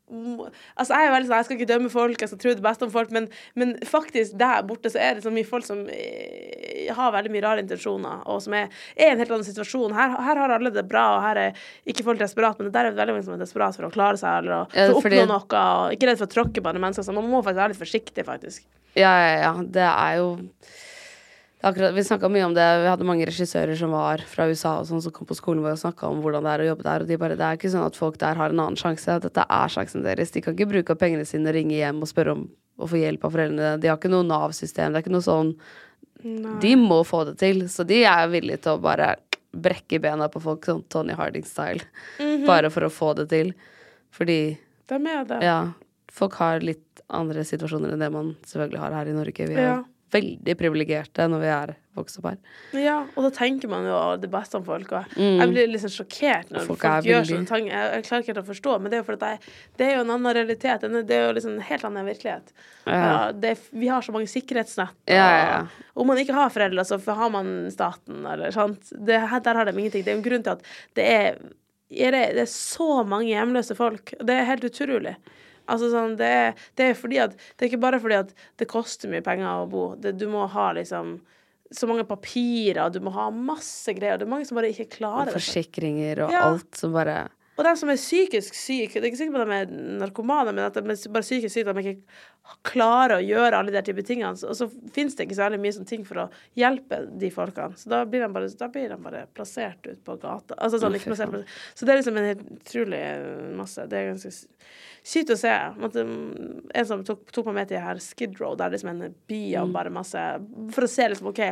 Altså, jeg er veldig sånn, jeg skal ikke dømme folk, jeg skal tro det beste om folk, men, men faktisk der borte så er det så mye folk som eh, har veldig mye rare intensjoner, og som er, er en helt annen situasjon. Her, her har alle det bra, og her er ikke folk desperat, men der er veldig mange som er desperat for å klare seg, eller å, for å oppnå noe, og ikke redd for å tråkke på andre mennesker, så man må faktisk være litt forsiktig, faktisk. Ja, ja, ja. Det er jo Akkurat, vi snakka mye om det. Vi hadde mange regissører som var fra USA og sånn, som kom på skolen vår og snakka om hvordan det er å jobbe der. Og de bare, det er ikke sånn at folk der har en annen sjanse. Dette er sjansen deres. De kan ikke bruke opp pengene sine og ringe hjem og spørre om å få hjelp av foreldrene. De har ikke noe Nav-system. Det er ikke noe sånn De må få det til. Så de er villige til å bare brekke bena på folk, sånn Tony Harding-style. Bare for å få det til. Fordi De er det. ja, folk har litt andre situasjoner enn det man selvfølgelig har her i Norge. Vi er Ja. Veldig privilegerte når vi er vokst opp her. Ja, og da tenker man jo det beste om folk. Og jeg blir sånn sjokkert når Mm. Folk folk, gjør sånne ting. Jeg, jeg klarer ikke helt å forstå, men det er jo fordi det er jo en annen realitet. Det er- jo liksom en helt annen virkelighet. Ja, det, er- vi har så mange sikkerhetsnett. Og, Ja, ja, ja. Om man ikke har foreldre, så har man staten, eller sant. Det, der har de ingenting. Det er jo en grunn til at det er, det, det er så mange hjemløse folk. Det er helt utrolig. Altså sånn, det er, det er fordi at Det er ikke bare fordi at det koster mye penger å bo. Det, du må ha liksom så mange papirer, du må ha masse greier. Det er mange som bare ikke klarer det. Forsikringer og Ja. alt som bare Og de som er psykisk syke, det er ikke sikkert at de er narkomane, men at de er bare psykisk syke, at de ikke klarer å gjøre alle de type tingene. Og så finnes det ikke så veldig mye sånne ting for å hjelpe de folkene. Så da blir de bare, blir de bare plassert ut på gata. Altså sånn, ikke plassert, plassert. Så det er liksom en helt utrolig masse. Det er ganske sykt å se. En som tok, tok meg med til her Skid Row, der det liksom en by av bare masse For å se liksom, OK,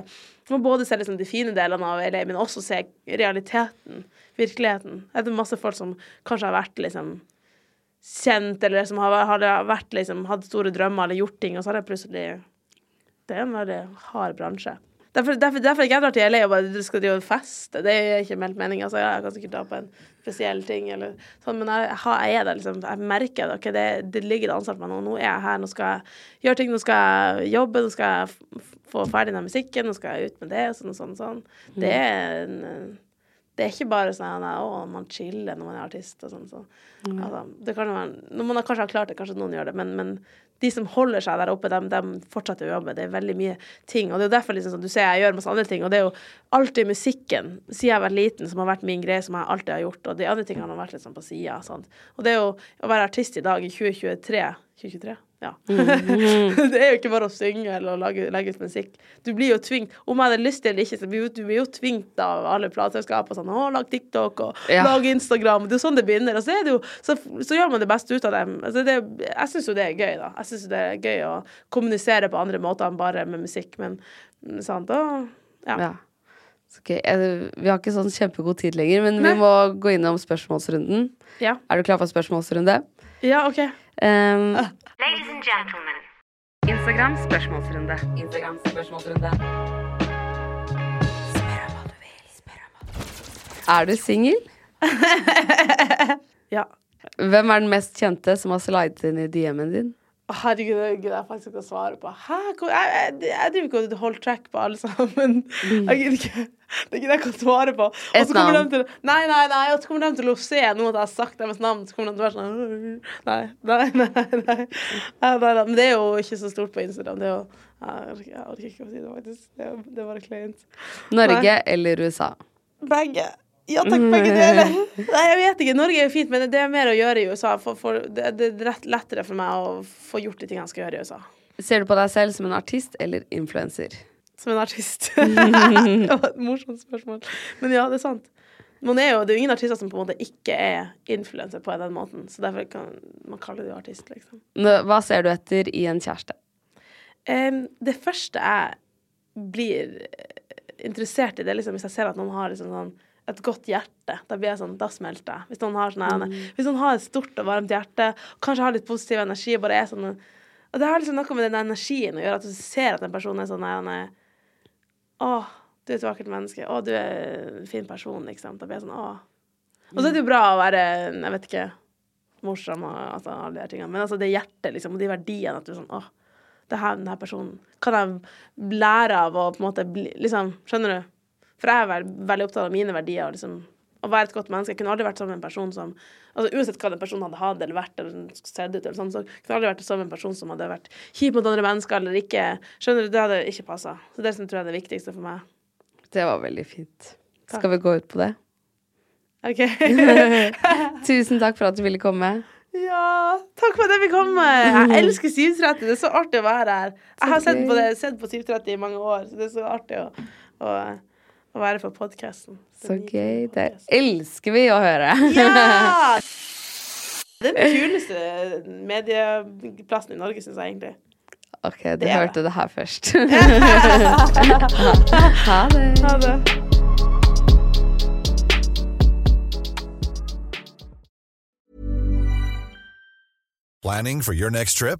man må både se liksom de fine delene av LA, men også se realiteten, virkeligheten. Det er masse folk som kanskje har vært liksom kjent, eller som har, har vært liksom, hatt store drømmer eller gjort ting, og så har det plutselig Det er en veldig hard bransje. Derfor, derfor, derfor jeg drar til LA og bare skal drive og feste. Det er ikke meldt mening. Altså, jeg kan sikkert dra på en spesiell ting, eller sånn, men jeg, jeg, er der, liksom. Jeg merker det. ok, det, det ligger et ansvar på meg nå. Nå er jeg her, nå skal jeg gjøre ting, nå skal jeg jobbe, nå skal jeg få ferdig den musikken, nå skal jeg ut med det, og sånn sånn. sånn. Det er en det er ikke bare sånn at man chiller når man er artist og sånn. Så. Altså, det kan være, man har kanskje har klart det, kanskje noen gjør det, men, men de som holder seg der oppe, de, de fortsetter å jobbe. Det er veldig mye ting. Og det er jo derfor liksom, sånn, du ser jeg gjør masse andre ting, og det er jo alltid musikken, siden jeg har vært liten, som har vært min greie, som jeg alltid har gjort, og de andre tingene har vært litt sånn på sida. Og det er jo å være artist i dag, i 2023 2023? Ja. det er jo ikke bare å synge eller å lage, legge ut musikk. Du blir jo tvingt Om jeg hadde lyst til eller ikke, så blir du blir jo tvingt av alle plateselskap og sånn. Å, lag TikTok og Ja. lag Instagram. Det er jo sånn det begynner. Og så, det jo, så, så gjør man det beste ut av dem. Altså det, jeg syns jo det er gøy, da. Jeg syns det er gøy å kommunisere på andre måter enn bare med musikk, men mm, sant. Og, ja. Ja. Okay. Vi har ikke sånn kjempegod tid lenger, men Nei. vi må gå innom spørsmålsrunden. ja. Er du klar for spørsmålsrunde? Ja, OK. Um, Ladies and gentlemen. Instagram spørsmålsrunde. Instagram spørsmålsrunde. er du singel? Ja. Hvem er den mest kjente som har slidet inn i DM-en din? Herregud, det gidder jeg faktisk ikke å svare på. Hæ? Jeg, jeg, jeg driver ikke og holder track på alle sammen. Jeg gidder ikke. Det gidder jeg ikke å svare på. Og Et så kommer navn. de til Nei, nei, nei. Og så kommer de til å se noe at jeg har sagt deres navn, så kommer de til å være sånn Nei, nei, nei. nei. Nei. Men det er jo ikke så stort på Instagram. Det er jo Jeg orker- ikke å si det, faktisk. Det er, det er bare kleint. Norge eller USA? Begge. Ja takk, begge deler. Nei, jeg vet ikke. Norge er jo fint, men det er mer å gjøre i USA. For, for det, er rett, lettere for meg å få gjort de tingene jeg skal gjøre i USA. Ser du på deg selv som en artist eller influenser? Som en artist. det var et morsomt spørsmål. Men ja, det er sant. Man er jo, det er jo ingen artister som på en måte ikke er influenser på den måten. Så derfor kan man kalle det jo artist, liksom. Hva ser du etter i en kjæreste? Um, det første jeg blir eh, interessert i, det er liksom hvis jeg ser at noen har liksom sånn et godt hjerte. Da blir jeg sånn, da smelter jeg. Hvis noen har, sånn, her- hvis noen har et stort og varmt hjerte, kanskje har litt positiv energi, og bare er sånn Og det har liksom noe med den energien å gjøre, at du ser at en person er sånn nei, Å, du er et vakkert menneske. Å, du er en fin person, ikke sant. Da blir jeg sånn, å. Og så er det jo bra å være, jeg vet ikke, morsom og altså, alle de her tingene. Men altså det hjertet, liksom, og de verdiene, at du er sånn, åh, det her, den her personen kan jeg lære av og på en måte bli, liksom, skjønner du? For jeg er vel, veldig opptatt av mine verdier liksom, å være et godt menneske. Jeg kunne aldri vært sammen med en person som, altså uansett hva den personen hadde hatt eller vært, eller sett ut, eller sånn, så kunne jeg aldri vært sammen med en person som hadde vært kjip mot andre mennesker, eller ikke, skjønner du, det hadde ikke passet. Så det som tror jeg er det viktigste for meg. Det var veldig fint. Skal vi gå ut på det? Ok. Tusen takk for at du ville komme. Ja, takk for at jeg fikk komme. Jeg elsker 730. Det er så artig å være her. Jeg har sett på, det, sett på 730 i mange år, så det er så artig å, å, å være på podkasten. Så gøy. Det elsker vi å høre. Ja! Det er den kuleste medieplassen i Norge, syns jeg egentlig. Ok, du Det hørte det. det her først. ha det. Ha det. Planning for your next trip?